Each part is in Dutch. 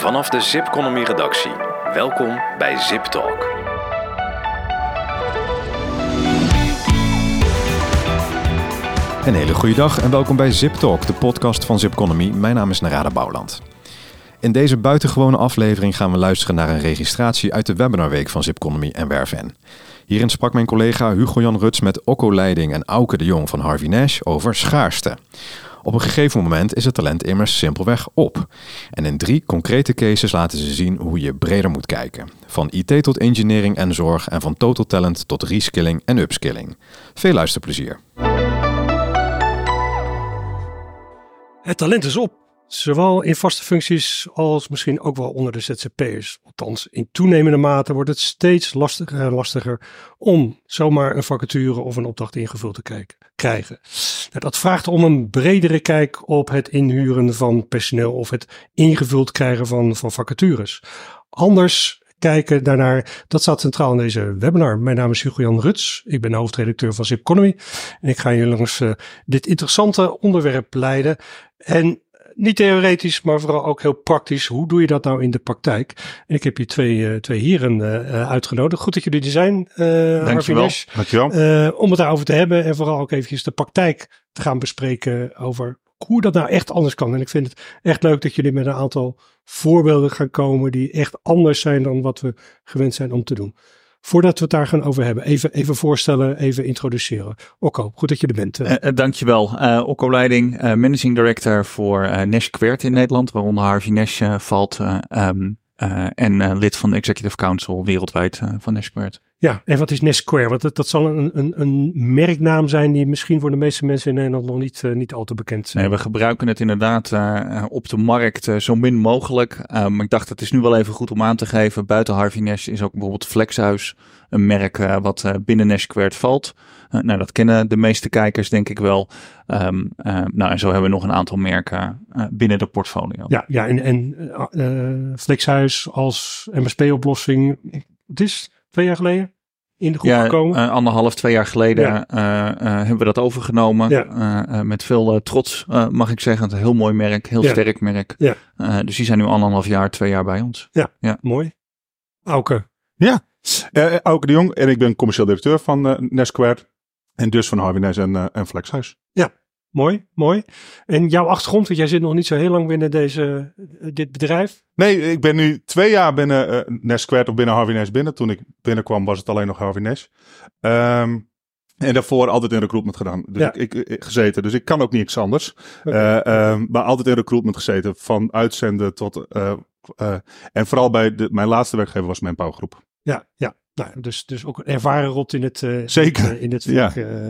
Vanaf de Zipconomy redactie. Welkom bij Zip Talk. Een hele goede dag en welkom bij Zip Talk, de podcast van Zipconomy. Mijn naam is Narada Bouwland. In deze buitengewone aflevering gaan we luisteren naar een registratie uit de webinarweek van Zipconomy en Werven. Hierin sprak mijn collega Hugo-Jan Ruts met Okko Leiding en Auke de Jong van Harvey Nash over schaarste. Op een gegeven moment is het talent immers simpelweg op. En in drie concrete cases laten ze zien hoe je breder moet kijken. Van IT tot engineering en zorg en van total talent tot reskilling en upskilling. Veel luisterplezier. Het talent is op. Zowel in vaste functies als misschien ook wel onder de ZZP'ers. Althans, in toenemende mate wordt het steeds lastiger en lastiger om zomaar een vacature of een opdracht ingevuld te kijken, krijgen. Nou, dat vraagt om een bredere kijk op het inhuren van personeel of het ingevuld krijgen van, van vacatures. Anders kijken daarnaar. Dat staat centraal in deze webinar. Mijn naam is Hugo-Jan Ruts. Ik ben hoofdredacteur van Zipconomy. En ik ga je langs uh, dit interessante onderwerp leiden. En niet theoretisch, maar vooral ook heel praktisch. Hoe doe je dat nou in de praktijk? En ik heb hier twee, uh, twee heren uh, uitgenodigd. Goed dat jullie er zijn, uh, Dankjewel. Dankjewel. om het daarover te hebben en vooral ook eventjes de praktijk te gaan bespreken over hoe dat nou echt anders kan. En ik vind het echt leuk dat jullie met een aantal voorbeelden gaan komen die echt anders zijn dan wat we gewend zijn om te doen. Voordat we het daar gaan over hebben, even, even voorstellen, even introduceren. Okko, goed dat je er bent. Uh, dankjewel. Uh, Okko Leiding, Managing Director voor Nash Quert in Nederland, waaronder Harvey Nash valt. Um, en lid van de Executive Council wereldwijd van Nash Quert. Ja, en wat is Nest Square? Want dat, dat zal een, een, een merknaam zijn die misschien voor de meeste mensen in Nederland nog niet, uh, niet al te bekend zijn. Nee, we gebruiken het inderdaad uh, op de markt uh, zo min mogelijk. maar ik dacht, het is nu wel even goed om aan te geven. Buiten Harvey Nash is ook bijvoorbeeld Flexhuis een merk wat binnen Nest Square valt. nou, dat kennen de meeste kijkers denk ik wel. Um, nou, en zo hebben we nog een aantal merken binnen de portfolio. Ja, ja en, en Flexhuis als MSP-oplossing, het is twee jaar geleden in de groep ja, gekomen? Uh, anderhalf, twee jaar geleden ja. uh, uh, hebben we dat overgenomen. Ja. met veel trots, mag ik zeggen. Het een heel mooi merk, heel sterk merk. dus die zijn nu anderhalf jaar, twee jaar bij ons. Ja, ja. mooi. Auke. Ja, Auke de Jong en ik ben commercieel directeur van uh, Nesquare. En dus van Harvey Nes en, en Flexhuis. Ja, Mooi, mooi. En jouw achtergrond, want jij zit nog niet zo heel lang binnen deze, dit bedrijf. Nee, ik ben nu twee jaar binnen uh, of binnen Harvey Nash binnen. Toen ik binnenkwam was het alleen nog Harvey Nash. Um, en daarvoor altijd in recruitment gedaan. Dus ja. ik, ik, gezeten. Dus ik kan ook niks anders. Okay. Uh, um, maar altijd in recruitment gezeten. Van uitzenden tot... Uh, en vooral bij de, mijn laatste werkgever was mijn bouwgroep. Ja, ja. Nou, dus, dus ook een ervaren rot in het, uh, Zeker. in het vak. Ja. Uh,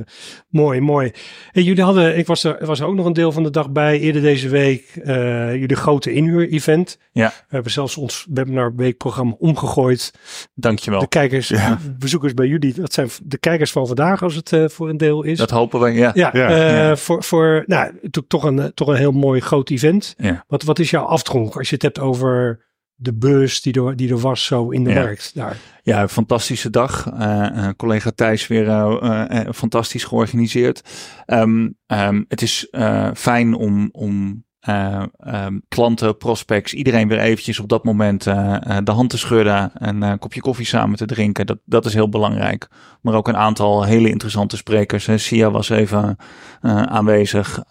mooi, mooi. Jullie hadden, ik was er, was er ook nog een deel van de dag bij, eerder deze week, uh, jullie grote inhuur-event. Ja. We hebben zelfs ons webinar weekprogramma omgegooid. Dankjewel. De kijkers, ja. bezoekers bij jullie, dat zijn de kijkers van vandaag als het voor een deel is. Dat hopen we, ja. Ja, ja. ja. voor, voor nou, toch een, toch een heel mooi groot event. Ja. Wat, wat is jouw afdronk als je het hebt over de beurs die er, die er was zo in de ja. markt daar. Ja, fantastische dag. Uh, uh, collega Thijs weer uh, fantastisch georganiseerd. Um, um, het is fijn om, om um, klanten, prospects, iedereen weer eventjes op dat moment de hand te schudden en een kopje koffie samen te drinken. Dat, dat is heel belangrijk. Maar ook een aantal hele interessante sprekers. Sia was even aanwezig.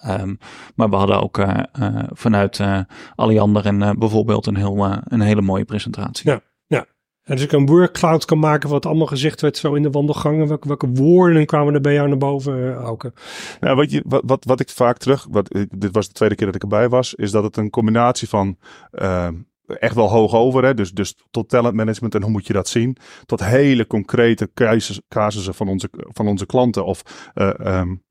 maar we hadden ook vanuit Alliander en bijvoorbeeld een, heel, een hele mooie presentatie. En dus ik een wordcloud kan maken wat allemaal gezegd werd zo in de wandelgangen. Welke, welke woorden kwamen er bij jou naar boven, Auke? Ja, wat, je, wat, wat, wat ik vaak terug, wat, dit was de tweede keer dat ik erbij was, is dat het een combinatie van uh, echt wel hoog over, hè? Dus, dus tot talentmanagement en hoe moet je dat zien, tot hele concrete casus, casussen van onze, van onze klanten of um,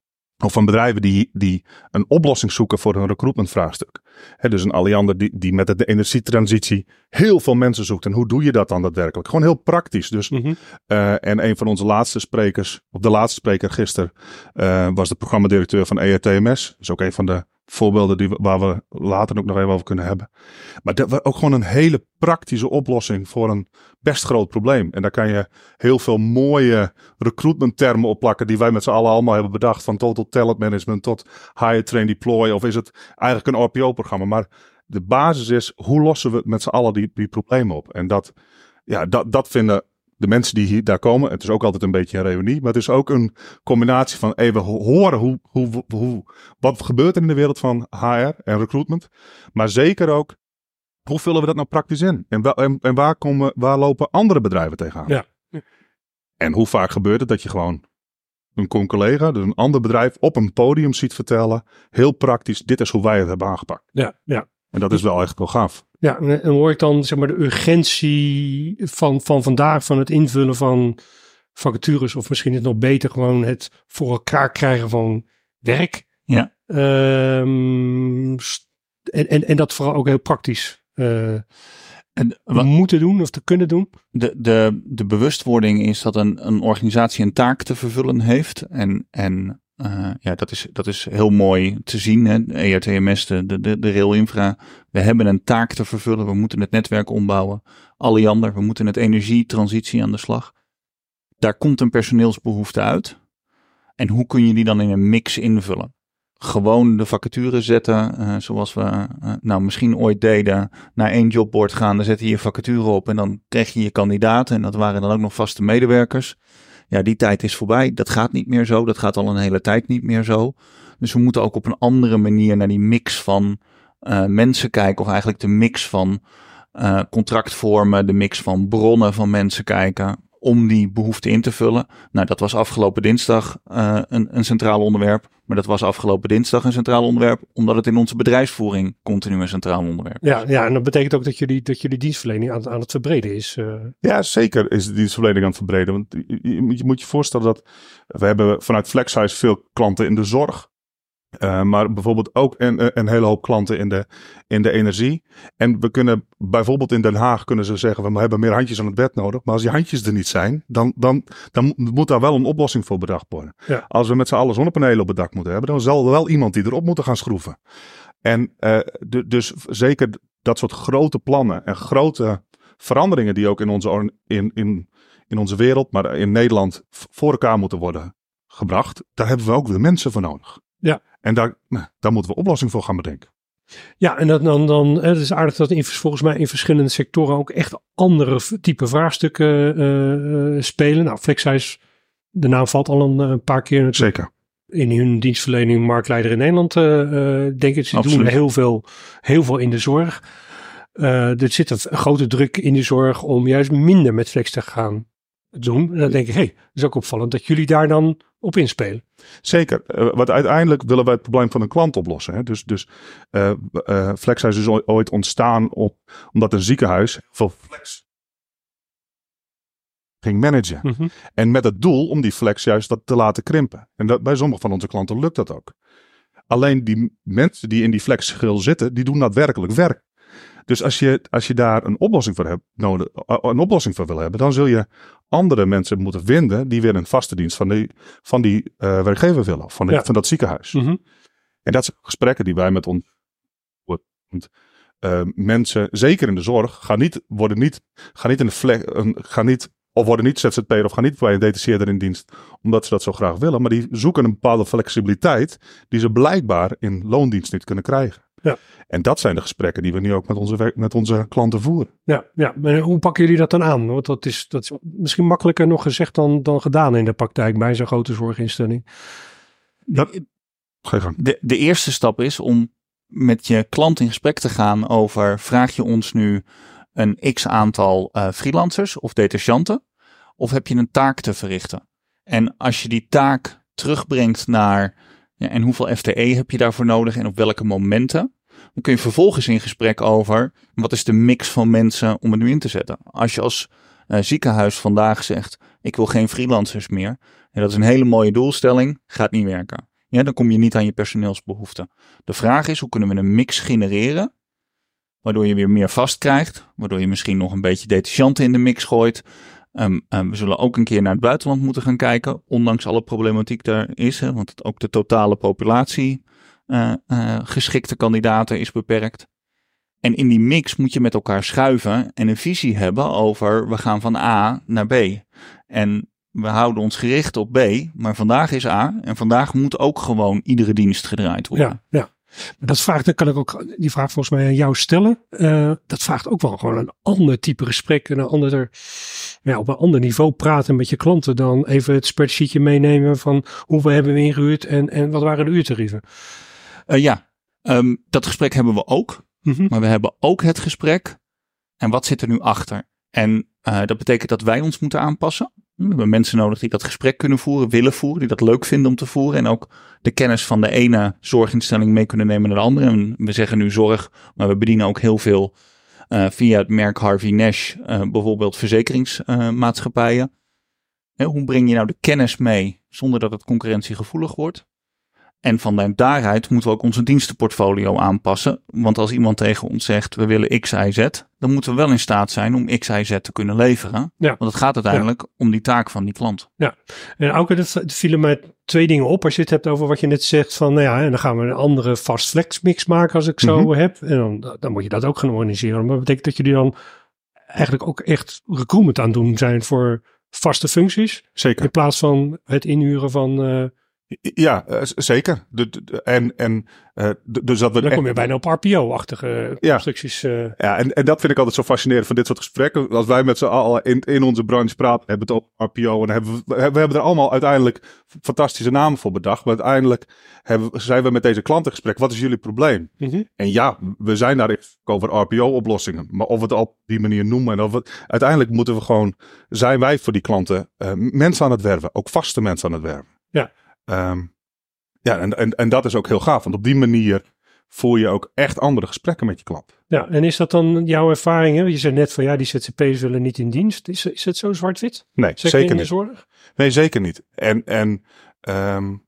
of van bedrijven die, die een oplossing zoeken voor een recruitment vraagstuk. He, dus een Alliander die, die met de energietransitie heel veel mensen zoekt. En hoe doe je dat dan daadwerkelijk? Gewoon heel praktisch. Dus, mm -hmm. uh, en een van onze laatste sprekers, of de laatste spreker gisteren, uh, was de programmadirecteur van ERTMS. Dus ook een van de voorbeelden die, waar we later ook nog even over kunnen hebben. Maar dat was ook gewoon een hele praktische oplossing voor een best groot probleem. En daar kan je heel veel mooie recruitment termen op plakken die wij met z'n allen allemaal hebben bedacht. Van total talent management tot hire, train, deploy. Of is het eigenlijk een RPO-programma. Maar de basis is, hoe lossen we met z'n allen die, die problemen op? En dat, ja, dat, dat vinden de mensen die hier daar komen. Het is ook altijd een beetje een reunie, maar het is ook een combinatie van even horen hoe, hoe, hoe, wat gebeurt er in de wereld van HR en recruitment. Maar zeker ook, hoe vullen we dat nou praktisch in? En, wa- en, en waar, komen, waar lopen andere bedrijven tegenaan? Ja. En hoe vaak gebeurt het dat je gewoon een collega, dus een ander bedrijf, op een podium ziet vertellen, heel praktisch, dit is hoe wij het hebben aangepakt. Ja, ja. En dat is wel echt wel gaaf. Ja, en en hoor ik dan zeg maar de urgentie van, van vandaag, van het invullen van vacatures, of misschien is het nog beter gewoon het voor elkaar krijgen van werk. Ja. Ehm, en, en, en dat vooral ook heel praktisch eh, En wa- moeten doen of te kunnen doen. de, de, de bewustwording is dat een, een organisatie een taak te vervullen heeft. En, en eh, ja, dat is, dat is heel mooi te zien. Hè? ERTMS, de, de, de, de rail infra. We hebben een taak te vervullen. We moeten het netwerk ombouwen. Alliander, we moeten het energietransitie aan de slag. Daar komt een personeelsbehoefte uit. En hoe kun je die dan in een mix invullen? Gewoon de vacature zetten, eh, zoals we eh, nou misschien ooit deden naar één jobboard gaan, dan zet je je vacature op en dan krijg je je kandidaten. En dat waren dan ook nog vaste medewerkers. Ja, die tijd is voorbij. Dat gaat niet meer zo. Dat gaat al een hele tijd niet meer zo. Dus we moeten ook op een andere manier naar die mix van eh, mensen kijken. Of eigenlijk de mix van eh, contractvormen, de mix van bronnen van mensen kijken. Om die behoefte in te vullen. Nou, dat was afgelopen dinsdag eh, een, een centraal onderwerp. Maar dat was afgelopen dinsdag een centraal onderwerp. Omdat het in onze bedrijfsvoering continu een centraal onderwerp is. Ja, ja, en dat betekent ook dat jullie, dat jullie dienstverlening aan, aan het verbreden is. eh. Ja, zeker is de dienstverlening aan het verbreden. Want je, je moet- je moet je voorstellen dat we hebben vanuit Flexhuis veel klanten in de zorg. Eh, maar bijvoorbeeld ook een, een- een hele hoop klanten in de, in de energie. En we kunnen bijvoorbeeld in Den Haag kunnen ze zeggen, we hebben meer handjes aan het bed nodig. Maar als die handjes er niet zijn, dan, dan, dan moet- daar wel een oplossing voor bedacht worden. Ja. Als we met z'n allen zonnepanelen op het dak moeten hebben, dan zal er wel iemand die erop moeten gaan schroeven. En eh, du- dus zeker dat soort grote plannen en grote veranderingen die ook in onze, in, in, in onze wereld, maar in Nederland voor elkaar moeten worden gebracht. Daar hebben we ook weer mensen voor nodig. Ja. En daar, nou, daar moeten we oplossing voor gaan bedenken. Ja, en dat, dan, dan, het is aardig dat in, volgens mij in verschillende sectoren ook echt andere type vraagstukken eh, eh, spelen. Nou, Flexhuis, de naam valt al een, eh, een paar keer natuurlijk Zeker. in hun dienstverlening marktleider in Nederland, denk ik. Ze doen heel veel, heel veel in de zorg. Er zit een grote druk in de zorg om juist minder met flex te gaan doen. En dan denk ik, hé, hey, dat is ook opvallend dat jullie daar dan op inspelen. Zeker. Eh, want uiteindelijk willen wij het probleem van een klant oplossen. Hè? Dus, dus Flexhuis is ooit- ooit ontstaan op, omdat een ziekenhuis veel flex ging managen. Mhm. En met het doel om die flex juist dat te laten krimpen. En dat, bij sommige van onze klanten lukt dat ook. Alleen die mensen die in die flexschil zitten, die doen daadwerkelijk werk. Dus als je, als je daar een oplossing voor hebt, nodig, eh, een oplossing voor wil hebben, dan zul je andere mensen moeten vinden die weer een vaste dienst van die, van die eh, werkgever willen. Of van, Ja. van dat ziekenhuis. Mhm. En dat zijn gesprekken die wij met ons. eh, mensen, zeker in de zorg, gaan niet, worden niet, gaan niet in de vlek, een, gaan niet, of worden niet ZZP'er of gaan niet bij een detacheerder in dienst, omdat ze dat zo graag willen. Maar die zoeken een bepaalde flexibiliteit die ze blijkbaar in loondienst niet kunnen krijgen. Ja. En dat zijn de gesprekken die we nu ook met onze, met onze klanten voeren. Ja, ja, hoe pakken jullie dat dan aan? Want dat is, dat is misschien makkelijker nog gezegd dan, dan gedaan in de praktijk bij zo'n grote zorginstelling. Dat, ga je gang. De, de eerste stap is om met je klant in gesprek te gaan over: vraag je ons nu een x aantal eh, freelancers of detachanten? Of heb je een taak te verrichten? En als je die taak terugbrengt naar ja, en hoeveel FTE heb je daarvoor nodig en op welke momenten, dan kun je vervolgens in gesprek over wat is de mix van mensen om het nu in te zetten. Als je als eh, ziekenhuis vandaag zegt: ik wil geen freelancers meer, en dat is een hele mooie doelstelling, gaat niet werken. Ja, dan kom je niet aan je personeelsbehoeften. De vraag is, hoe kunnen we een mix genereren, waardoor je weer meer vast krijgt, waardoor je misschien nog een beetje detachanten in de mix gooit. Ehm, ehm, we zullen ook een keer naar het buitenland moeten gaan kijken, ondanks alle problematiek daar is, hè, want ook de totale populatie eh, geschikte kandidaten is beperkt. En in die mix moet je met elkaar schuiven en een visie hebben over we gaan van A naar B. En we houden ons gericht op B, maar vandaag is A en vandaag moet ook gewoon iedere dienst gedraaid worden. Ja, ja. Maar dat vraagt, dan kan ik ook die vraag volgens mij aan jou stellen. Uh, dat vraagt ook wel gewoon een ander type gesprek. En een ander, ja, op een ander niveau praten met je klanten dan even het spreadsheetje meenemen van hoeveel hebben we ingehuurd en, en wat waren de uurtarieven. Uh, ja, um, dat gesprek hebben we ook. Mm -hmm. Maar we hebben ook het gesprek en wat zit er nu achter? En uh, dat betekent dat wij ons moeten aanpassen. We hebben mensen nodig die dat gesprek kunnen voeren, willen voeren, die dat leuk vinden om te voeren. En ook de kennis van de ene zorginstelling mee kunnen nemen naar de andere. En we zeggen nu zorg, maar we bedienen ook heel veel uh, via het merk Harvey Nash, uh, bijvoorbeeld verzekeringsmaatschappijen. hoe breng je nou de kennis mee zonder dat het concurrentiegevoelig wordt? En van daaruit moeten we ook onze dienstenportfolio aanpassen. Want als iemand tegen ons zegt, we willen X, Y, Z, dan moeten we wel in staat zijn om X, Y, Z te kunnen leveren. Ja. Want het gaat uiteindelijk ja. om die taak van die klant. Ja, en ook het vielen mij twee dingen op als je het hebt over wat je net zegt van, nou ja, en dan gaan we een andere fast flex mix maken als ik zo mm -hmm. heb. En dan, dan moet je dat ook gaan organiseren. Maar dat betekent dat jullie dan eigenlijk ook echt recruitment aan doen zijn voor vaste functies. Zeker. In plaats van het inhuren van... Uh, ja, uh, zeker. De, de, en, en, uh, dus dat we Dan kom je bijna op RPO-achtige ja. constructies. Uh. Ja, en, en dat vind ik altijd zo fascinerend van dit soort gesprekken. Als wij met z'n allen in, in onze branche praten, hebben we het op RPO. En hebben we, we hebben er allemaal uiteindelijk fantastische namen voor bedacht. Maar uiteindelijk hebben, zijn we met deze klanten gesprek. Wat is jullie probleem? Mm -hmm. En ja, we zijn daar over RPO-oplossingen. Maar of we het op die manier noemen. En of het, uiteindelijk moeten we gewoon, zijn wij voor die klanten mensen aan het werven. Ook vaste mensen aan het werven. Ja. Um, ja, en, en, en dat is ook heel gaaf, want op die manier voer je ook echt andere gesprekken met je klant. Ja, en is dat dan jouw ervaring? Hè? Je zei net van ja, die ZZP's willen niet in dienst. Is, is het zo zwart-wit? Nee, zeker, zeker niet. Zorg? Nee, zeker niet. En, en um,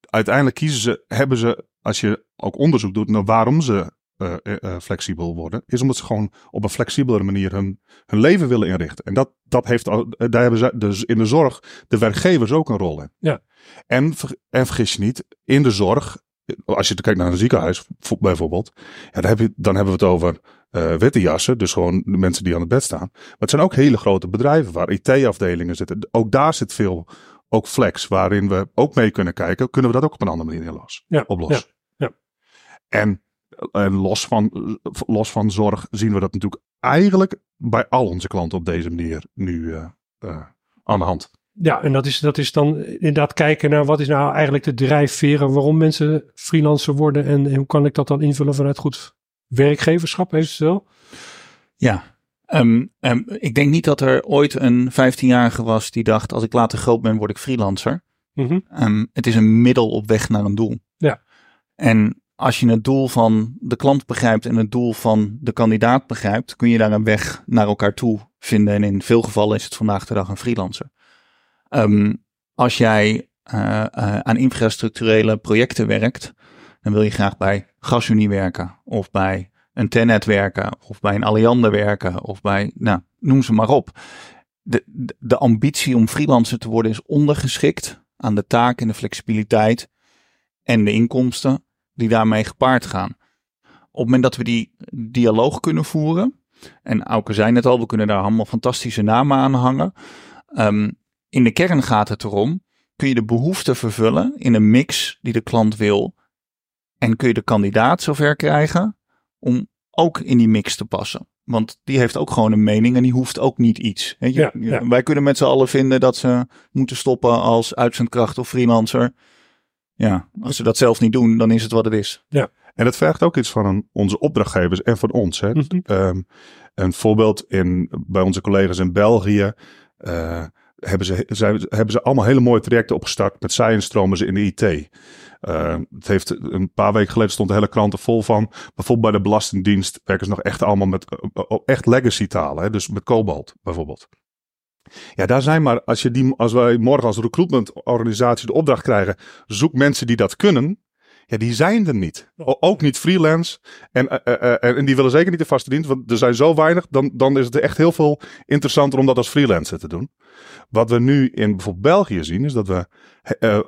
uiteindelijk kiezen ze, hebben ze, als je ook onderzoek doet naar waarom ze uh, uh, flexibel worden, is omdat ze gewoon op een flexibelere manier hun, hun leven willen inrichten. En dat, dat heeft, daar hebben ze dus in de zorg de werkgevers ook een rol in. Ja. En, en vergis je niet, in de zorg, als je kijkt naar een ziekenhuis bijvoorbeeld, ja, dan, heb je, dan hebben we het over uh, witte jassen, dus gewoon de mensen die aan het bed staan. Maar het zijn ook hele grote bedrijven waar IT-afdelingen zitten. Ook daar zit veel, ook flex, waarin we ook mee kunnen kijken, kunnen we dat ook op een andere manier los, ja, oplossen. Ja, ja. En en los van, los van zorg zien we dat natuurlijk eigenlijk bij al onze klanten op deze manier nu uh, uh, aan de hand. Ja, en dat is, dat is dan inderdaad kijken naar wat is nou eigenlijk de drijfveren waarom mensen freelancer worden en, en hoe kan ik dat dan invullen vanuit goed werkgeverschap eventueel? Ja, um, um, ik denk niet dat er ooit een 15-jarige was die dacht als ik later groot ben word ik freelancer. Mm -hmm. um, het is een middel op weg naar een doel. Ja. En als je het doel van de klant begrijpt en het doel van de kandidaat begrijpt, kun je daar een weg naar elkaar toe vinden. En in veel gevallen is het vandaag de dag een freelancer. Um, als jij uh, uh, aan infrastructurele projecten werkt, dan wil je graag bij GasUnie werken, of bij een Tenet werken, of bij een Alliander werken, of bij, nou, noem ze maar op. De, de ambitie om freelancer te worden is ondergeschikt aan de taak en de flexibiliteit en de inkomsten die daarmee gepaard gaan. Op het moment dat we die dialoog kunnen voeren, en Auke zei net al, we kunnen daar allemaal fantastische namen aan hangen. Um, in de kern gaat het erom, kun je de behoefte vervullen in een mix die de klant wil. En kun je de kandidaat zover krijgen om ook in die mix te passen. Want die heeft ook gewoon een mening en die hoeft ook niet iets. Je, ja, ja. Wij kunnen met z'n allen vinden dat ze moeten stoppen als uitzendkracht of freelancer. Ja, als ze dat zelf niet doen, dan is het wat het is. Ja. En dat vergt ook iets van een, onze opdrachtgevers en van ons. Hè. Mhm. Um, een voorbeeld in, bij onze collega's in België. Uh, hebben, ze, hebben ze allemaal hele mooie trajecten opgestart. Met zij stromen ze in de IT. Uh, het heeft een paar weken geleden stond de hele kranten vol van. Bijvoorbeeld bij de Belastingdienst werken ze nog echt allemaal met uh, echt legacy talen. Hè, dus met Cobalt bijvoorbeeld. Ja, daar zijn maar, als, je die, als wij morgen als recruitmentorganisatie de opdracht krijgen, zoek mensen die dat kunnen. Ja, die zijn er niet. Ook niet freelance. En, uh, uh, en die willen zeker niet de vaste dienst, want er zijn zo weinig. Dan, dan is het echt heel veel interessanter om dat als freelancer te doen. Wat we nu in bijvoorbeeld België zien, is dat we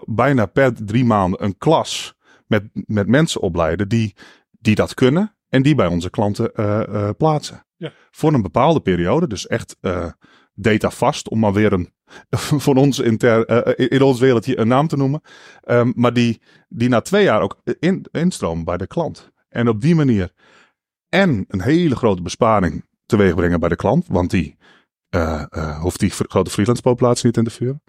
bijna per drie maanden een klas met, met mensen opleiden die, die dat kunnen en die bij onze klanten plaatsen. Ja. Voor een bepaalde periode, dus echt data vast, om maar weer een voor ons inter, eh, in ons wereldje een naam te noemen. Ehm, maar die, die na twee jaar ook in, instromen bij de klant. En op die manier en een hele grote besparing teweeg brengen bij de klant, want die uh, hoeft die grote freelance populatie niet in te vuren.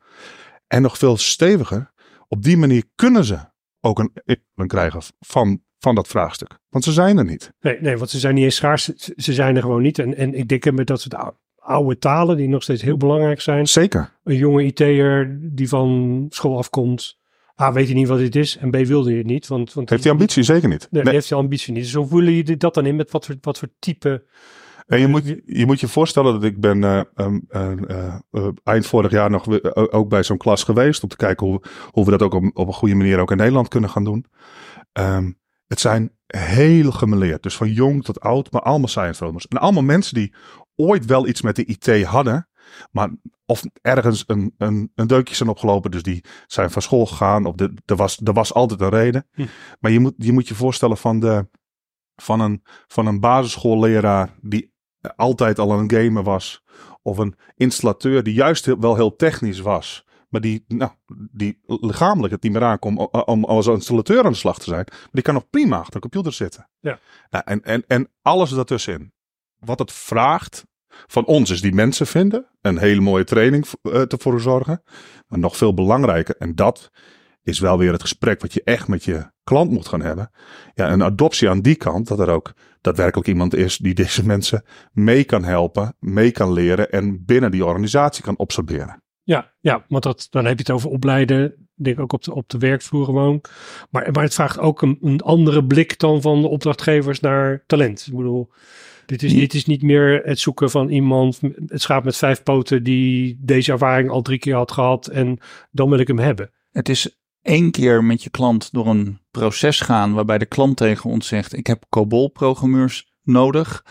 En nog veel steviger, op die manier kunnen ze ook een invulling krijgen van, van dat vraagstuk. Want ze zijn er niet. Nee, nee want ze zijn niet eens schaars. Ze zijn er gewoon niet. En, en ik denk dat soort oude talen die nog steeds heel belangrijk zijn. Zeker. Een jonge IT'er die van school afkomt. A, weet hij niet wat dit is. En B, wilde je het niet. Want, want heeft hij ambitie? Zeker niet. Nee, nee. heeft hij ambitie niet. Dus hoe voelen jullie dat dan in? Met wat voor, wat voor type... En je moet, je moet je voorstellen dat ik ben uh, uh, uh, eind vorig jaar nog ook bij zo'n klas geweest. Om te kijken hoe, hoe we dat ook op, op een goede manier ook in Nederland kunnen gaan doen. Um, het zijn heel gemeleerd. Dus van jong tot oud, maar allemaal science. En allemaal mensen die ooit wel iets met de IT hadden. Maar of ergens een, een, een deukje zijn opgelopen. Dus die zijn van school gegaan. Of de, er, was, er was altijd een reden. Hm. Maar je moet, je moet je voorstellen van, de, van, een, van een basisschoolleraar die altijd al een gamer was. Of een installateur die juist wel heel technisch was. Maar die, nou, die lichamelijk het niet meer aankomt om, om als installateur aan de slag te zijn. Maar die kan nog prima achter een computer zitten. Ja. Nou, en, en, en alles daartussenin. Wat het vraagt van ons is die mensen vinden. Een hele mooie training te voor zorgen. Maar nog veel belangrijker. En dat is wel weer het gesprek wat je echt met je klant moet gaan hebben. Ja, een adoptie aan die kant. Dat er ook daadwerkelijk iemand is die deze mensen mee kan helpen. Mee kan leren. En binnen die organisatie kan absorberen. Ja, ja want dat, dan heb je het over opleiden, denk ook op de, op de werkvloer gewoon. Maar, maar het vraagt ook een, een andere blik dan van de opdrachtgevers naar talent. Ik bedoel, dit is, dit is niet meer het zoeken van iemand, het schaap met vijf poten die deze ervaring al drie keer had gehad en dan wil ik hem hebben. Het is één keer met je klant door een proces gaan waarbij de klant tegen ons zegt, ik heb COBOL-programmeurs nodig.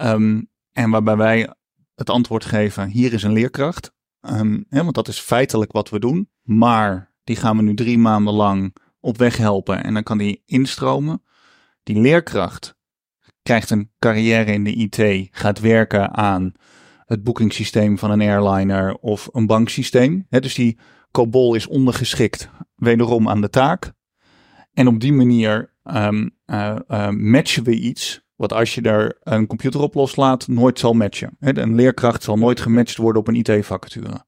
Um, en waarbij wij het antwoord geven, hier is een leerkracht. Um, hè, want dat is feitelijk wat we doen. Maar die gaan we nu drie maanden lang op weg helpen en dan kan die instromen. Die leerkracht krijgt een carrière in de IT, gaat werken aan het boekingssysteem van een airliner of een banksysteem. Dus die COBOL is ondergeschikt wederom aan de taak. En op die manier um, uh, uh, matchen we iets wat als je daar een computer op loslaat nooit zal matchen. He, een leerkracht zal nooit gematcht worden op een IT-vacature.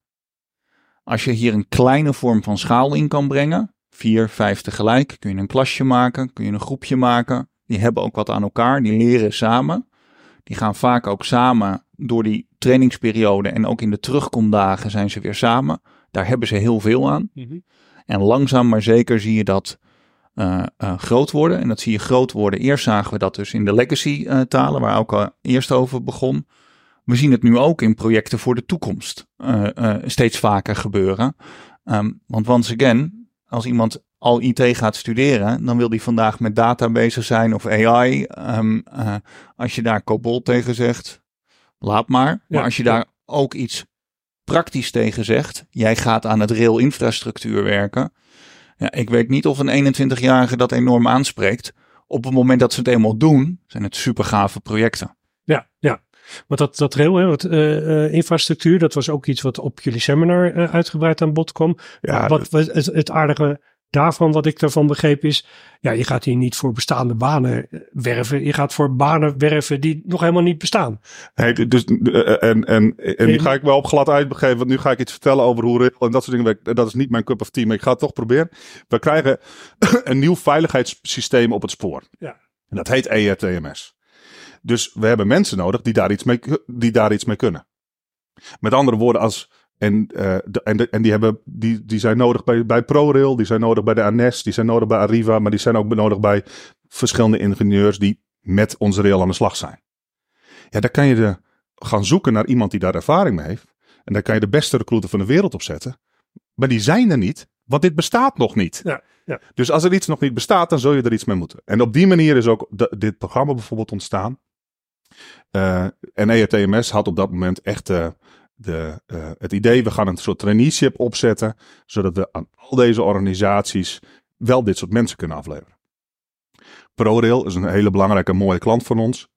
Als je hier een kleine vorm van schaal in kan brengen, vier, vijf tegelijk, kun je een klasje maken, kun je een groepje maken, die hebben ook wat aan elkaar, die leren samen. Die gaan vaak ook samen door die trainingsperiode en ook in de terugkomdagen zijn ze weer samen. Daar hebben ze heel veel aan. Mhm. En langzaam maar zeker zie je dat uh, uh, groot worden. En dat zie je groot worden. Eerst zagen we dat dus in de legacy uh, talen, waar ook al eerst over begon. We zien het nu ook in projecten voor de toekomst steeds vaker gebeuren. Um, want once again, als iemand al IT gaat studeren, dan wil die vandaag met data bezig zijn of AI. Um, ehm, uh, als je daar COBOL tegen zegt, laat maar. Maar als je daar ook iets praktisch tegen zegt, jij gaat aan het rail infrastructuur werken. Ja, ik weet niet of een 21-jarige dat enorm aanspreekt. Op het moment dat ze het eenmaal doen, zijn het super gave projecten. Ja, ja. Want dat, dat rail, hè, wat, uh, infrastructuur, dat was ook iets wat op jullie seminar uh, uitgebreid aan bod kwam. Ja, wat, wat het, het aardige daarvan, wat ik daarvan begreep, is: ja, je gaat hier niet voor bestaande banen eh, werven. Je gaat voor banen werven die nog helemaal niet bestaan. Nee, dus, eh, en, en, en nu ga ik wel op glad uitbegeven, want nu ga ik iets vertellen over hoe rail en dat soort dingen. Dat is niet mijn cup of tea, maar ik ga het toch proberen. We krijgen een nieuw veiligheidssysteem op het spoor. Ja. En dat heet ERTMS. Dus we hebben mensen nodig die daar iets mee, die daar iets mee kunnen. Met andere woorden, als en, uh, de, en, de, en die, hebben, die, die zijn nodig bij, bij ProRail, die zijn nodig bij de ANES, die zijn nodig bij Arriva, maar die zijn ook nodig bij verschillende ingenieurs die met onze rail aan de slag zijn. Ja, dan kan je de, gaan zoeken naar iemand die daar ervaring mee heeft. En dan kan je de beste recruiter van de wereld opzetten. Maar die zijn er niet, want dit bestaat nog niet. Ja, ja. Dus als er iets nog niet bestaat, dan zul je er iets mee moeten. En op die manier is ook de, dit programma bijvoorbeeld ontstaan. Uh, en ERTMS had op dat moment echt uh, de, uh, het idee, we gaan een soort traineeship opzetten, zodat we aan al deze organisaties wel dit soort mensen kunnen afleveren. ProRail is een hele belangrijke mooie klant van ons.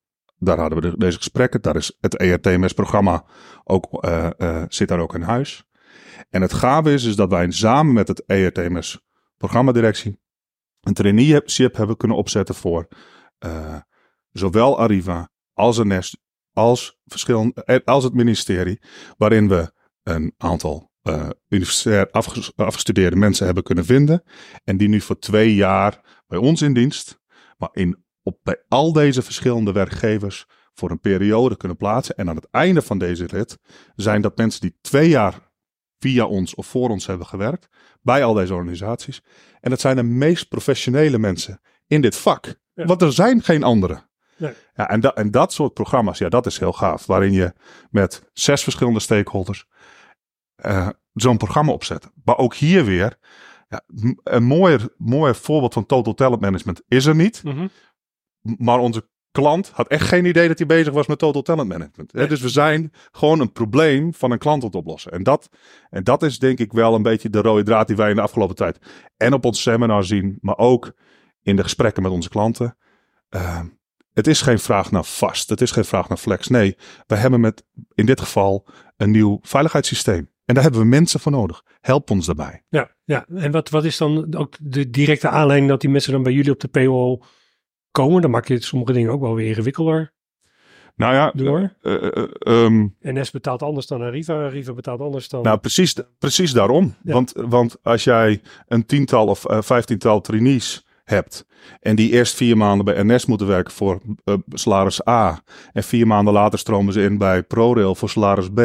daar hadden we de- deze gesprekken. Daar is het ERTMS-programma ook, eh, eh, zit daar ook in huis. En het gave is, is dat wij samen met het ERTMS-programmadirectie een traineeship hebben kunnen opzetten voor eh, zowel Arriva als NS als, verschillende, eh, als het ministerie, waarin we een aantal eh, universitair afges- afgestudeerde mensen hebben kunnen vinden en die nu voor twee jaar bij ons in dienst, maar in, op, bij al deze verschillende werkgevers voor een periode kunnen plaatsen. En aan het einde van deze rit zijn dat mensen die twee jaar via ons of voor ons hebben gewerkt bij al deze organisaties. En dat zijn de meest professionele mensen in dit vak. Ja. Want er zijn geen andere. Nee. Ja, en, dat en dat soort programma's, ja, dat is heel gaaf. Waarin je met zes verschillende stakeholders eh, zo'n programma opzet. Maar ook hier weer, ja, een mooier, mooier voorbeeld van total talent management is er niet. Mhm. Maar onze klant had echt geen idee dat hij bezig was met total talent management. Dus we zijn gewoon een probleem van een klant aan het oplossen. En dat, en dat is denk ik wel een beetje de rode draad die wij in de afgelopen tijd en op ons seminar zien, maar ook in de gesprekken met onze klanten. Uh, het is geen vraag naar vast. Het is geen vraag naar flex. Nee, we hebben met in dit geval een nieuw veiligheidssysteem. En daar hebben we mensen voor nodig. Help ons daarbij. Ja, ja. En wat, wat is dan ook de directe aanleiding dat die mensen dan bij jullie op de payroll komen? Dan maak je sommige dingen ook wel weer ingewikkelder Nou ja, door. eh, ehm, NS betaalt anders dan Arriva. Arriva betaalt anders dan... Nou, precies, precies daarom. Ja. Want, want als jij een tiental of eh, vijftiental trainees hebt. en die eerst vier maanden bij NS moeten werken voor eh, salaris A. en vier maanden later stromen ze in bij ProRail voor salaris B.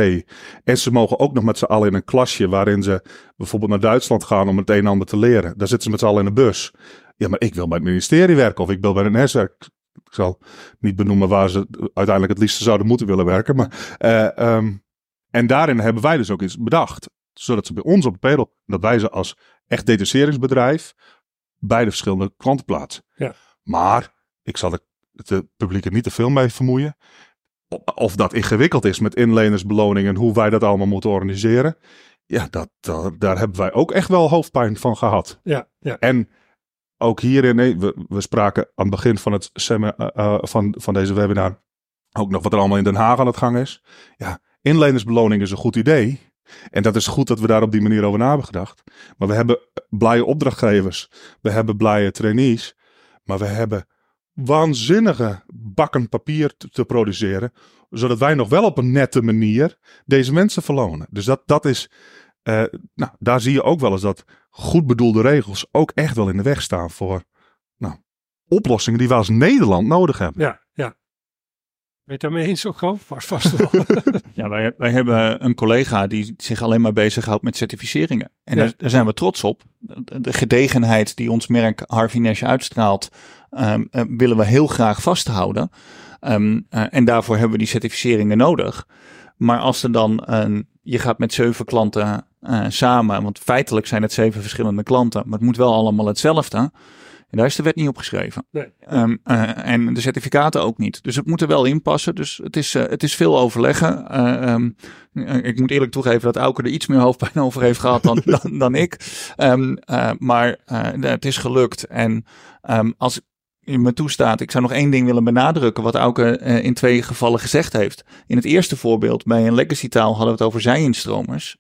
En ze mogen ook nog met z'n allen in een klasje. waarin ze bijvoorbeeld naar Duitsland gaan om het een en ander te leren. Daar zitten ze met z'n allen in de bus. Ja, maar ik wil bij het ministerie werken of ik wil bij NS werken. Ik zal niet benoemen waar ze uiteindelijk het liefst zouden moeten willen werken. Maar, eh, ehm, en daarin hebben wij dus ook iets bedacht. Zodat ze bij ons op de payroll, dat wij ze als echt detacheringsbedrijf bij de verschillende klanten. Ja. Maar ik zal de, het publiek er niet te veel mee vermoeien. Of dat ingewikkeld is met inlenersbeloning en hoe wij dat allemaal moeten organiseren. Ja, dat, dat- daar hebben wij ook echt wel hoofdpijn van gehad. ja, ja. En ook hierin, nee, we, we spraken aan het begin van, het eh, van, van deze webinar ook nog wat er allemaal in Den Haag aan het gang is. Ja, inlenersbeloning is een goed idee. En dat is goed dat we daar op die manier over na hebben gedacht. Maar we hebben blije opdrachtgevers. We hebben blije trainees. Maar we hebben waanzinnige bakken papier te, produceren. Zodat wij nog wel op een nette manier deze mensen verlonen. Dus dat, dat is. eh, nou, daar zie je ook wel eens dat goed bedoelde regels ook echt wel in de weg staan voor nou, oplossingen die we als Nederland nodig hebben. ja. Ben je het daarmee eens ook gewoon? Vast, vast wel. Ja, wij, wij hebben een collega die zich alleen maar bezighoudt met certificeringen. En Ja. daar, daar zijn we trots op. De, de gedegenheid die ons merk Harvey Nash uitstraalt, ehm, eh, willen we heel graag vasthouden. Ehm, eh, en daarvoor hebben we die certificeringen nodig. Maar als er dan een, je gaat met zeven klanten eh, samen, want feitelijk zijn het zeven verschillende klanten, maar het moet wel allemaal hetzelfde. En daar is de wet niet op geschreven. Nee. Ehm, eh, en de certificaten ook niet. Dus het moet er wel in passen. Dus het is, eh, het is veel overleggen. Eh, ehm, eh, ik moet eerlijk toegeven dat Auke er iets meer hoofdpijn over heeft gehad dan, dan, dan ik. Ehm, eh, maar het is gelukt. En als je me toestaat, ik zou nog één ding willen benadrukken. Wat Auke eh, in twee gevallen gezegd heeft. In het eerste voorbeeld, bij een legacy taal, hadden we het over zijinstromers.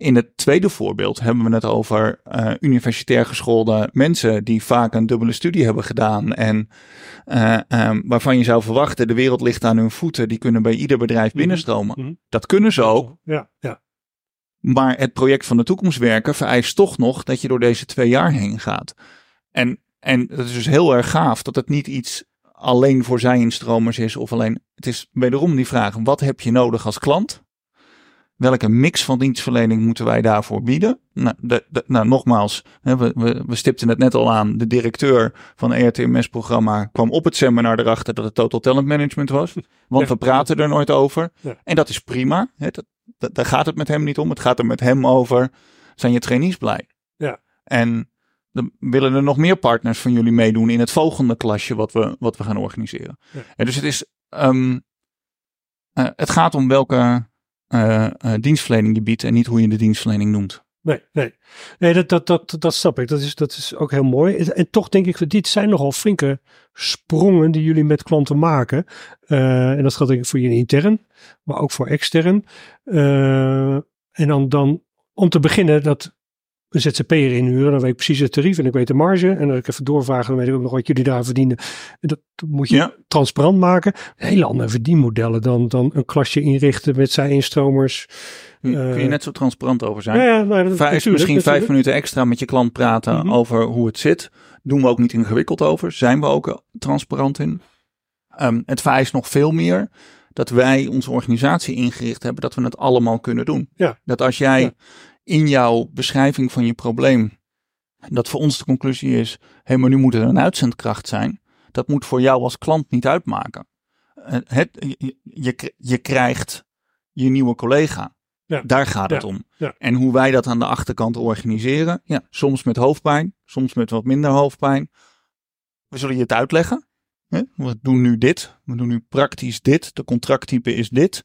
In het tweede voorbeeld hebben we het over eh, universitair geschoolde mensen die vaak een dubbele studie hebben gedaan en eh, ehm, waarvan je zou verwachten de wereld ligt aan hun voeten, die kunnen bij ieder bedrijf binnenstromen. Mhm. Dat kunnen ze ook, Ja, ja. maar het project van de toekomst werken vereist toch nog dat je door deze twee jaar heen gaat. En, en dat is dus heel erg gaaf dat het niet iets alleen voor zijinstromers is of alleen, het is wederom die vraag, wat heb je nodig als klant? Welke mix van dienstverlening moeten wij daarvoor bieden? Nou, de, de- nou nogmaals, hè, we, we, we stipten het net al aan. De directeur van het ERTMS-programma kwam op het seminar erachter dat het Total Talent Management was. Want Ja. we praten er nooit over. Ja. En dat is prima. Hè, dat, dat- daar gaat het met hem niet om. Het gaat er met hem over, zijn je trainees blij? Ja. En dan willen er nog meer partners van jullie meedoen in het volgende klasje wat we, wat we gaan organiseren. Ja. En dus het is, ehm, eh, het gaat om welke eh, eh, dienstverlening je biedt en niet hoe je de dienstverlening noemt. Nee, nee. nee dat, dat, dat, dat snap ik. Dat is, dat is ook heel mooi. En toch denk ik, dit zijn nogal flinke sprongen die jullie met klanten maken. Uh, en dat geldt voor jullie intern, maar ook voor extern. Uh, en dan, dan om te beginnen, dat een ZZP'er inhuren, dan weet ik precies het tarief en ik weet de marge. En als ik even doorvraag, dan weet ik ook nog wat jullie daar verdienen. Dat moet je ja. transparant maken. Hele andere verdienmodellen dan, dan een klasje inrichten met zij instromers. Kun je Uh, net zo transparant over zijn? ja, ja, nou, dat, Vijf, natuurlijk, misschien vijf natuurlijk. minuten extra met je klant praten Mhm. over hoe het zit. Doen we ook niet ingewikkeld over. Zijn we ook eh, transparant in. Ehm, het vereist nog veel meer dat wij onze organisatie ingericht hebben dat we het allemaal kunnen doen. Ja. Dat als jij Ja. In jouw beschrijving van je probleem, dat voor ons de conclusie is, hé, maar nu moet er een uitzendkracht zijn. Dat moet voor jou als klant niet uitmaken. Eh, Het, je, je, je krijgt je nieuwe collega. Ja. Daar gaat het Ja. om. Ja. En hoe wij dat aan de achterkant organiseren. Ja, soms met hoofdpijn, soms met wat minder hoofdpijn. We zullen je het uitleggen. We doen nu dit. We doen nu praktisch dit. De contracttype is dit.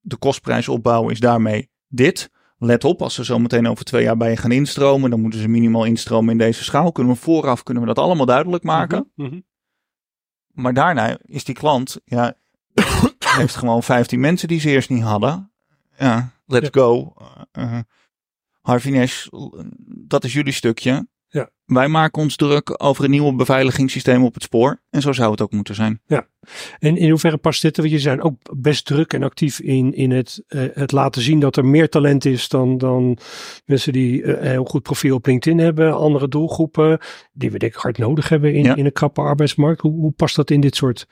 De kostprijsopbouw is daarmee dit. Let op, als ze zo meteen over twee jaar bij je gaan instromen, dan moeten ze minimaal instromen in deze schaal. Kunnen we vooraf kunnen we dat allemaal duidelijk maken. Mhm, mhm. Maar daarna is die klant, ja, heeft gewoon 15 mensen die ze eerst niet hadden. Ja, let's go. Uh, Harvey Nash, dat is jullie stukje. Ja. Wij maken ons druk over een nieuwe beveiligingssysteem op het spoor. En zo zou het ook moeten zijn. En in hoeverre past dit? Want je zijn ook best druk en actief in, in het, eh, het laten zien dat er meer talent is dan, dan mensen die een heel goed profiel op LinkedIn hebben. Andere doelgroepen die we denk ik hard nodig hebben in, Ja. in een krappe arbeidsmarkt. Hoe, hoe past dat in dit soort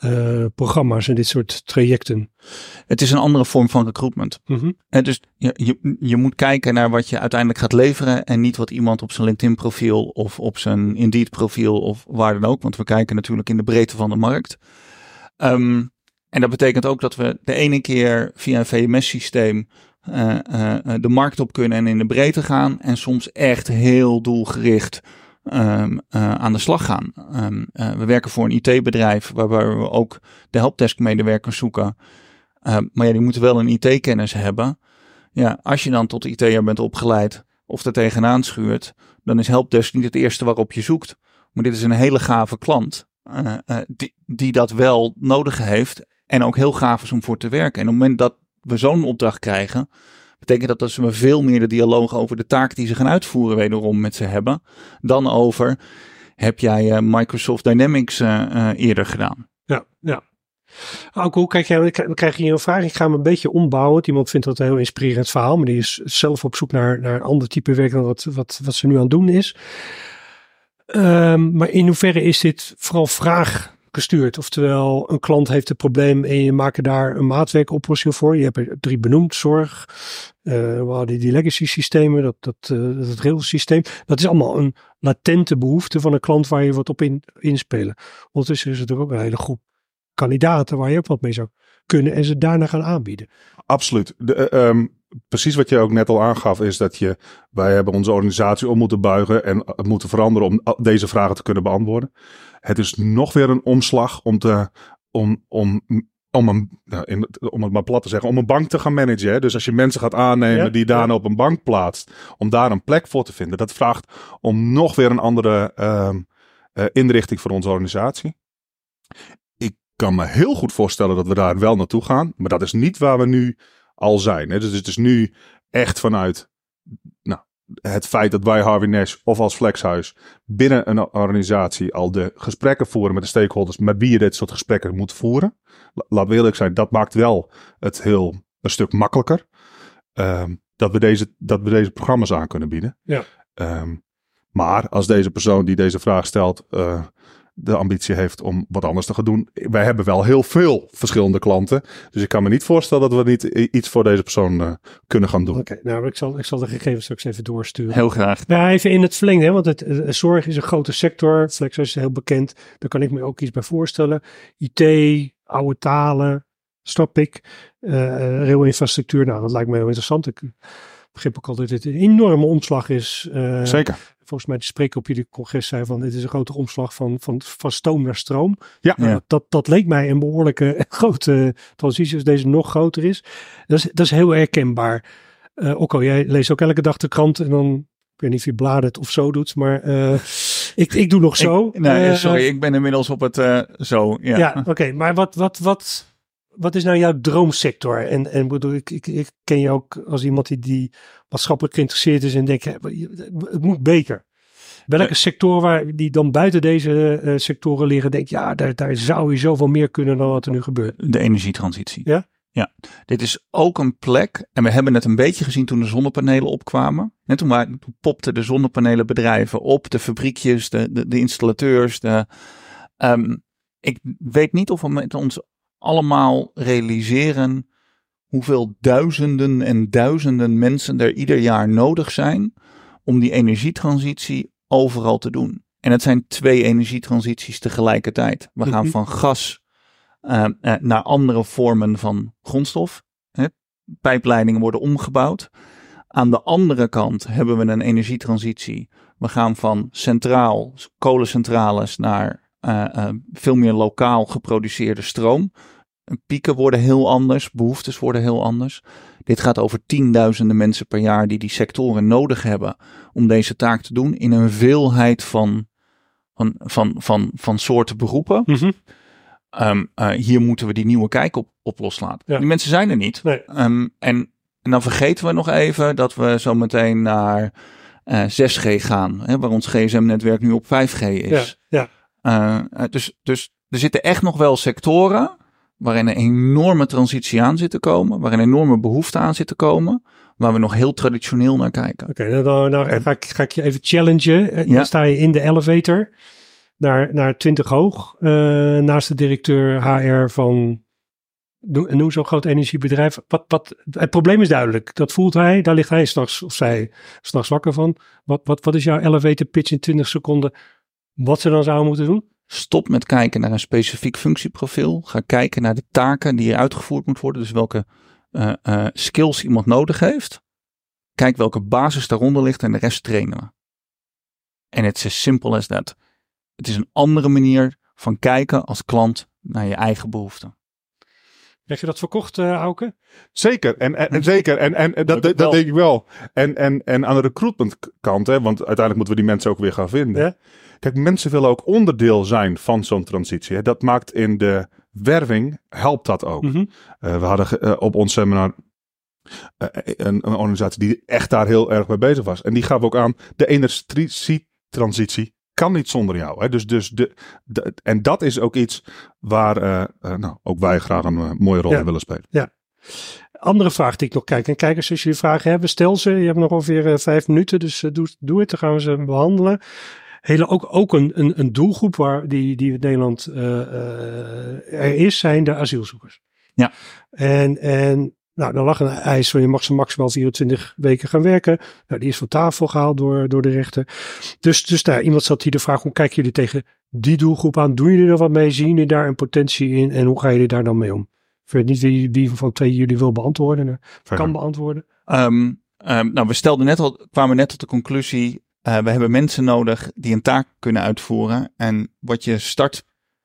eh, programma's en dit soort trajecten? Het is een andere vorm van recruitment. Mhm. En dus je, je, je moet kijken naar wat je uiteindelijk gaat leveren. En niet wat iemand op zijn LinkedIn profiel of op zijn Indeed profiel of waar dan ook. Want we kijken natuurlijk in de breedte van de markt. Ehm, en dat betekent ook dat we de ene keer via een VMS systeem eh, eh, de markt op kunnen en in de breedte gaan. En soms echt heel doelgericht ehm, eh, aan de slag gaan. Ehm, eh, we werken voor een IT-bedrijf waarbij we ook de helpdesk medewerkers zoeken. Uh, maar ja, die moeten wel een IT-kennis hebben. Ja, als je dan tot IT'er bent opgeleid of er tegenaan schuurt, dan is Helpdesk niet het eerste waarop je zoekt. Maar dit is een hele gave klant uh, die, die dat wel nodig heeft en ook heel gaaf is om voor te werken. En op het moment dat we zo'n opdracht krijgen, betekent dat dat we veel meer de dialoog over de taak die ze gaan uitvoeren wederom met ze hebben, dan over heb jij uh, Microsoft Dynamics uh, eerder gedaan. Ja, ja. Ook hoe kijk jij, dan krijg je een vraag. Ik ga hem een beetje ombouwen. Iemand vindt dat een heel inspirerend verhaal. Maar die is zelf op zoek naar, naar een ander type werk dan wat, wat, wat ze nu aan het doen is. Um, maar in hoeverre is dit vooral vraag gestuurd? Oftewel, een klant heeft een probleem en je maakt daar een maatwerkoplossing voor. Je hebt er drie benoemd, zorg. Uh, we hadden die legacy systemen, dat, dat, uh, dat het railsysteem. Dat is allemaal een latente behoefte van een klant waar je wat op in, inspelen. Ondertussen is er ook een hele groep kandidaten waar je ook wat mee zou kunnen en ze daarna gaan aanbieden. Absoluut. De, um, precies wat je ook net al aangaf is dat je, wij hebben onze organisatie om moeten buigen en moeten veranderen om deze vragen te kunnen beantwoorden. Het is nog weer een omslag om te, om, om, om een, in, om het maar plat te zeggen, om een bank te gaan managen. Hè? Dus als je mensen gaat aannemen ja, die daarna ja. op een bank plaatst, om daar een plek voor te vinden, dat vraagt om nog weer een andere uh, inrichting voor onze organisatie kan me heel goed voorstellen dat we daar wel naartoe gaan. Maar dat is niet waar we nu al zijn. Hè. Dus het is nu echt vanuit nou, het feit dat wij Harvey Nash of als Flexhuis binnen een organisatie al de gesprekken voeren met de stakeholders met wie je dit soort gesprekken moet voeren. Laat we eerlijk zijn, dat maakt wel het heel een stuk makkelijker. Um, dat, we deze, dat we deze programma's aan kunnen bieden. Ja. Um, maar als deze persoon die deze vraag stelt uh, de ambitie heeft om wat anders te gaan doen. Wij hebben wel heel veel verschillende klanten. Dus ik kan me niet voorstellen dat we niet iets voor deze persoon uh, kunnen gaan doen. Oké, okay, nou ik zal, ik zal de gegevens straks even doorsturen. Heel graag. Nou, even in het verlengde, hè, want het, het, zorg is een grote sector. Flexus is heel bekend. Daar kan ik me ook iets bij voorstellen. IT, oude talen, snap ik. Uh, railinfrastructuur, nou dat lijkt me heel interessant. Ik begrijp ook altijd dat het een enorme omslag is. Uh, Zeker volgens mij de spreker op jullie congres zei van dit is een grote omslag van, van, van stoom naar stroom. Ja. Nou, dat, dat, dat leek mij een behoorlijke grote transitie als deze nog groter is. Dat is, dat is heel herkenbaar. Uh, ook al, jij leest ook elke dag de krant en dan, ik weet niet of je bladert of zo doet, maar uh, ik, ik doe nog zo. Ik, nee, sorry, ik ben inmiddels op het zo. Ja, ja oké, maar wat, wat, wat, wat is nou jouw droomsector? En, en bedoel, ik, ik, ik ken je ook als iemand die, die maatschappelijk geïnteresseerd is en denkt, het moet beter. Welke sector waar die dan buiten deze uh, sectoren liggen, denk ja, daar, daar zou je zoveel meer kunnen dan wat er nu gebeurt. De energietransitie. Ja? Ja, dit is ook een plek, en we hebben het een beetje gezien toen de zonnepanelen opkwamen. Net toen, waren, toen popten de zonnepanelenbedrijven op, de fabriekjes, de, de, de installateurs. De, um, ik weet niet of we met ons allemaal realiseren hoeveel duizenden en duizenden mensen er ieder jaar nodig zijn om die energietransitie overal te doen. En het zijn twee energietransities tegelijkertijd. We gaan mhm. van gas uh, uh, naar andere vormen van grondstof. Hè. Pijpleidingen worden omgebouwd. Aan de andere kant hebben we een energietransitie. We gaan van centraal kolencentrales naar veel meer lokaal geproduceerde stroom. Pieken worden heel anders, behoeftes worden heel anders. Dit gaat over tienduizenden mensen per jaar die die sectoren nodig hebben om deze taak te doen in een veelheid van, van, van, van, van soorten beroepen. Mhm. Ehm, eh, hier moeten we die nieuwe kijk op, op loslaten. Die mensen zijn er niet. Nee. Ehm, en, en dan vergeten we nog even dat we zo meteen naar 6G eh, gaan, hè, waar ons gsm-netwerk nu op 5G is. Ja, ja. Uh, dus, dus er zitten echt nog wel sectoren waarin een enorme transitie aan zit te komen, waarin een enorme behoefte aan zit te komen, waar we nog heel traditioneel naar kijken. Oké, okay, nou, nou ga, ik, ga ik je even challengen. Eh, ja. Dan sta je in de elevator naar, naar 20 hoog, uh, naast de directeur HR van noem zo'n groot energiebedrijf. Wat, wat, het probleem is duidelijk. Dat voelt hij. Daar ligt hij straks of zij straks wakker van. Wat, wat, wat is jouw elevator pitch in 20 seconden? Wat ze dan zouden moeten doen? Stop met kijken naar een specifiek functieprofiel. Ga kijken naar de taken die er uitgevoerd moeten worden. Dus welke uh, uh, skills iemand nodig heeft. Kijk welke basis daaronder ligt en de rest trainen we. En het is as simple as that. Het is een andere manier van kijken als klant naar je eigen behoeften. Heb je dat verkocht, uh, Auke? Zeker, en, en, zeker. En, en, dat, dat, denk ik wel. En, en, en aan de recruitment kant, hè, want uiteindelijk moeten we die mensen ook weer gaan vinden. Ja? Kijk, mensen willen ook onderdeel zijn van zo'n transitie. Hè. Dat maakt in de werving, helpt dat ook. Mm -hmm. uh, we hadden uh, op ons seminar uh, een, een, organisatie die echt daar heel erg mee bezig was. En die gaf ook aan, de energietransitie kan niet zonder jou. Hè. Dus, dus de, de, en dat is ook iets waar nou, ook wij graag een mooie rol ja. in willen spelen. Ja. Andere vraag die ik nog kijk. En kijkers, als jullie vragen hebben, stel ze. Je hebt nog ongeveer vijf minuten, dus doe, doe het. Dan gaan we ze behandelen hele, ook, ook een, een, een doelgroep waar die, die in Nederland uh, uh, er is, zijn de asielzoekers. Ja. En, en nou, dan lag een eis van je mag ze maximaal 24 weken gaan werken. Nou, die is van tafel gehaald door, door de rechter. Dus, dus daar, iemand zat hier de vraag, hoe kijken jullie tegen die doelgroep aan? Doen jullie er wat mee? Zien jullie daar een potentie in? En hoe ga je daar dan mee om? Ik weet niet wie, wie van twee jullie wil beantwoorden, kan beantwoorden. Um, um, nou, we stelden net al, kwamen net tot de conclusie, uh, we hebben mensen nodig die een taak kunnen uitvoeren. En wat je start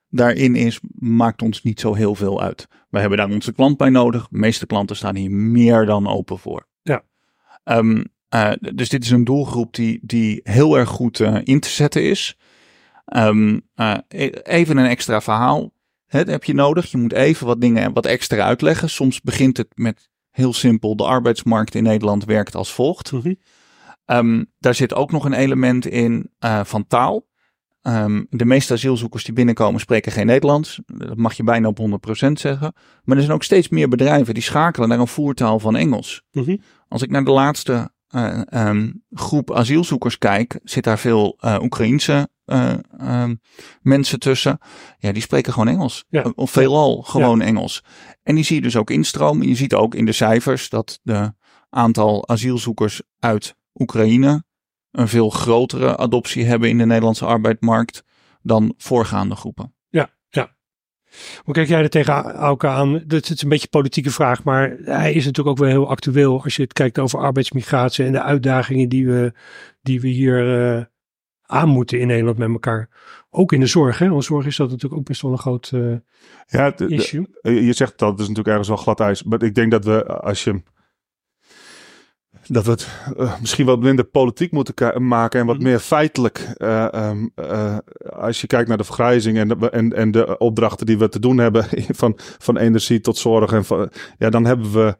daarin is, maakt ons niet zo heel veel uit. We hebben daar onze klant bij nodig. De meeste klanten staan hier meer dan open voor. Ja. Um, uh, dus dit is een doelgroep die, die heel erg goed uh, in te zetten is. Um, even een extra verhaal. Dat heb je nodig. Je moet even wat dingen wat extra uitleggen. Soms begint het met heel simpel. De arbeidsmarkt in Nederland werkt als volgt. Mm -hmm. Um, daar zit ook nog een element in van taal. Um, de meeste asielzoekers die binnenkomen spreken geen Nederlands. Dat mag je bijna op 100% zeggen. Maar er zijn ook steeds meer bedrijven die schakelen naar een voertaal van Engels. Mm -hmm. Als ik naar de laatste uh, um, groep asielzoekers kijk, zit daar veel uh, Oekraïense mensen tussen. Ja, die spreken gewoon Engels. Ja. Of veelal gewoon ja. Engels. En die zie je dus ook instromen. Je ziet ook in de cijfers dat de aantal asielzoekers uit Oekraïne een veel grotere adoptie hebben in de Nederlandse arbeidsmarkt dan voorgaande groepen. Ja, ja. Hoe kijk jij er tegen Auke aan? Dat is een beetje een politieke vraag, maar hij is natuurlijk ook wel heel actueel als je het kijkt over arbeidsmigratie en de uitdagingen die we, die we hier uh, aan moeten in Nederland met elkaar. Ook in de zorg, hè? Want zorg is dat natuurlijk ook best wel een groot uh, ja, de, issue. De, je zegt dat, het is natuurlijk ergens wel glad ijs. Maar ik denk dat we, als je dat we het eh, misschien wat minder politiek moeten maken en wat Mhm. meer feitelijk. eh, ehm, eh, als je kijkt naar de vergrijzing en de, en, en de opdrachten die we te doen hebben, van, van energie tot zorg. En van, ja, dan hebben we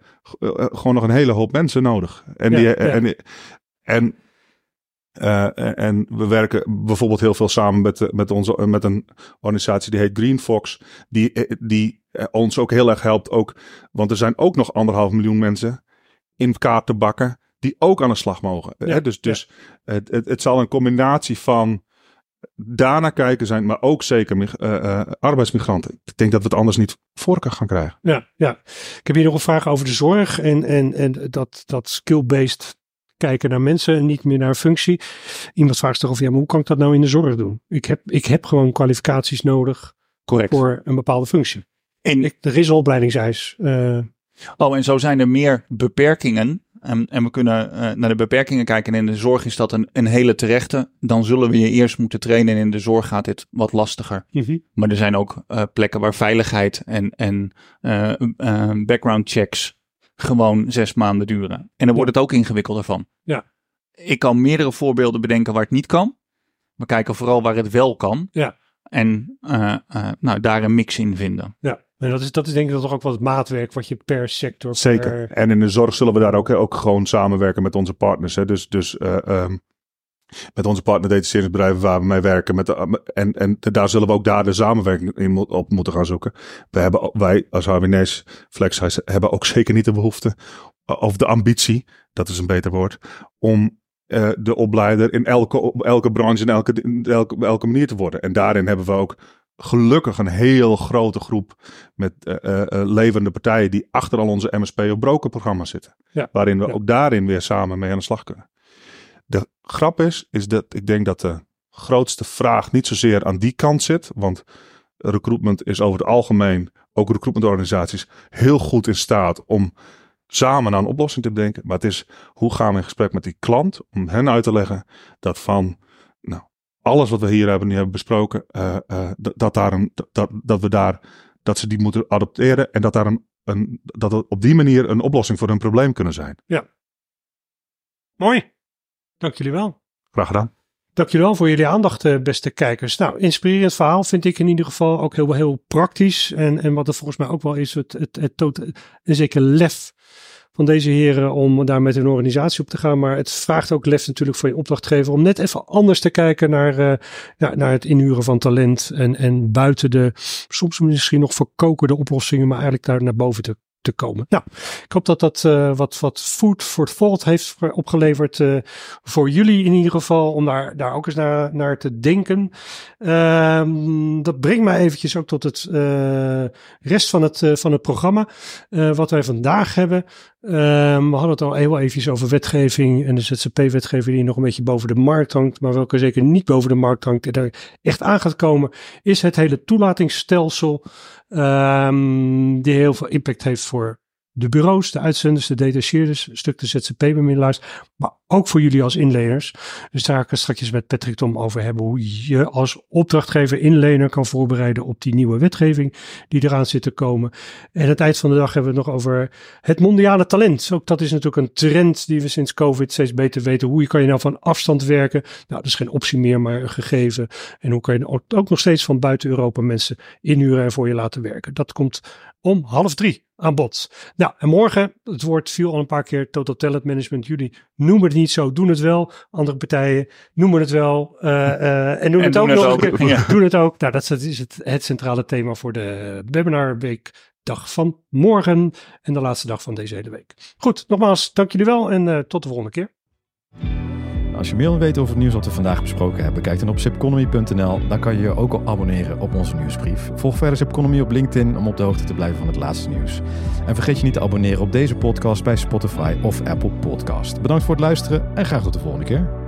gewoon nog een hele hoop mensen nodig. En, Ja, die, ja. en, en, en we werken bijvoorbeeld heel veel samen met, met, onze, met een organisatie die heet Green Fox. Die, die ons ook heel erg helpt. Ook, want er zijn ook nog anderhalf miljoen mensen in kaart te bakken die ook aan de slag mogen. Ja, Hè? Dus, dus het, het, het zal een combinatie van daarna kijken zijn, maar ook zeker eh, eh, arbeidsmigranten. Ik denk dat we het anders niet voor elkaar gaan krijgen. Ja, ja. Ik heb hier nog een vraag over de zorg en, en, en dat, dat skill-based kijken naar mensen en niet meer naar functie. Iemand vraagt zich af, ja, maar hoe kan ik dat nou in de zorg doen? Ik heb, ik heb gewoon kwalificaties nodig Correct. voor een bepaalde functie. En, Ik, er is een opleidingseis. eh, oh, en zo zijn er meer beperkingen. En, en we kunnen eh, naar de beperkingen kijken. En in de zorg is dat een, een hele terechte. Dan zullen we je eerst moeten trainen. En in de zorg gaat dit wat lastiger. Maar er zijn ook eh, plekken waar veiligheid en, en eh, background checks gewoon zes maanden duren. En dan wordt het ook ingewikkelder van. Ja. Ik kan meerdere voorbeelden bedenken waar het niet kan. We kijken vooral waar het wel kan. Ja. En nou, daar een mix in vinden. Ja, dat is, dat is denk ik toch ook wel het maatwerk wat je per sector. Zeker. En in de zorg zullen we daar ook, ook gewoon samenwerken met onze partners. Hè. Dus, dus eh, ehm, met onze partnerdetacheringsbedrijven waar we mee werken. Met de, en, en daar zullen we ook daar de samenwerking in op moeten gaan zoeken. We hebben, wij als HWN's Flexhuis hebben ook zeker niet de behoefte eh, of de ambitie, dat is een beter woord, om eh, de opleider in elke, elke branche in elke, elke manier te worden. En daarin hebben we ook gelukkig een heel grote groep met eh, levende partijen die achter al onze MSP op broker programma's zitten. Ja. Waarin we Ja. ook daarin weer samen mee aan de slag kunnen. De grap is, is dat ik denk dat de grootste vraag niet zozeer aan die kant zit. Want recruitment is over het algemeen, ook recruitmentorganisaties, heel goed in staat om samen aan een oplossing te bedenken. Maar het is hoe gaan we in gesprek met die klant om hen uit te leggen dat van nou, alles wat we hier hebben, nu hebben besproken, eh, eh, dat, daar een, dat, dat we daar, dat ze die moeten adopteren en dat daar een, een, dat het op die manier een oplossing voor hun probleem kunnen zijn. Mooi. Dank jullie wel. Graag gedaan. Dank jullie wel voor jullie aandacht, eh, beste kijkers. Nou, inspirerend verhaal vind ik in ieder geval ook heel, heel praktisch. En, en wat er volgens mij ook wel is, het, het, het een zeker lef van deze heren om daar met hun organisatie op te gaan. Maar het vraagt ook lef natuurlijk van je opdrachtgever om net even anders te kijken naar, eh, ja, naar het inhuren van talent. En, en buiten de soms misschien nog verkokende oplossingen, maar eigenlijk daar naar boven te, te komen. Nou, ik hoop dat dat eh, wat, wat food for thought heeft opgeleverd eh, voor jullie in ieder geval. Om daar, daar ook eens naar, naar te denken. Ehm, dat brengt mij eventjes ook tot het eh, rest van het, van het programma. wat wij vandaag hebben. Ehm, we hadden het al heel even over wetgeving en de ZZP-wetgeving die nog een beetje boven de markt hangt. Maar welke zeker niet boven de markt hangt en daar echt aan gaat komen, is het hele toelatingsstelsel. Ehm, die heel veel impact heeft voor de bureaus, de uitzenders, de detacheerders, een stuk de ZZP-bemiddelaars, maar ook voor jullie als inleners. Dus daar ga ik straks met Patrick Tom over hebben, hoe je als opdrachtgever inlener kan voorbereiden op die nieuwe wetgeving die eraan zit te komen. En aan het eind van de dag hebben we het nog over het mondiale talent. Ook dat is natuurlijk een trend die we sinds COVID steeds beter weten. Hoe kan je nou van afstand werken? Nou, dat is geen optie meer, maar een gegeven. En hoe kan je ook nog steeds van buiten Europa mensen inhuren en voor je laten werken? Dat komt om half drie aan bod. Nou, en morgen, het woord viel al een paar keer, Total Talent Management. Jullie noemen het niet zo, doen het wel. Andere partijen noemen het wel eh, eh, en doen En het doen ook nog ook, een keer. ja. Doen het ook. Nou, dat is het, het centrale thema voor de webinarweek dag van morgen en de laatste dag van deze hele week. Goed, nogmaals, dank jullie wel en eh, tot de volgende keer. Als je meer wil weten over het nieuws wat we vandaag besproken hebben, kijk dan op zipconomy.nl. Daar kan je je ook al abonneren op onze nieuwsbrief. Volg verder Zipconomy op LinkedIn om op de hoogte te blijven van het laatste nieuws. En vergeet je niet te abonneren op deze podcast bij Spotify of Apple Podcast. Bedankt voor het luisteren en graag tot de volgende keer.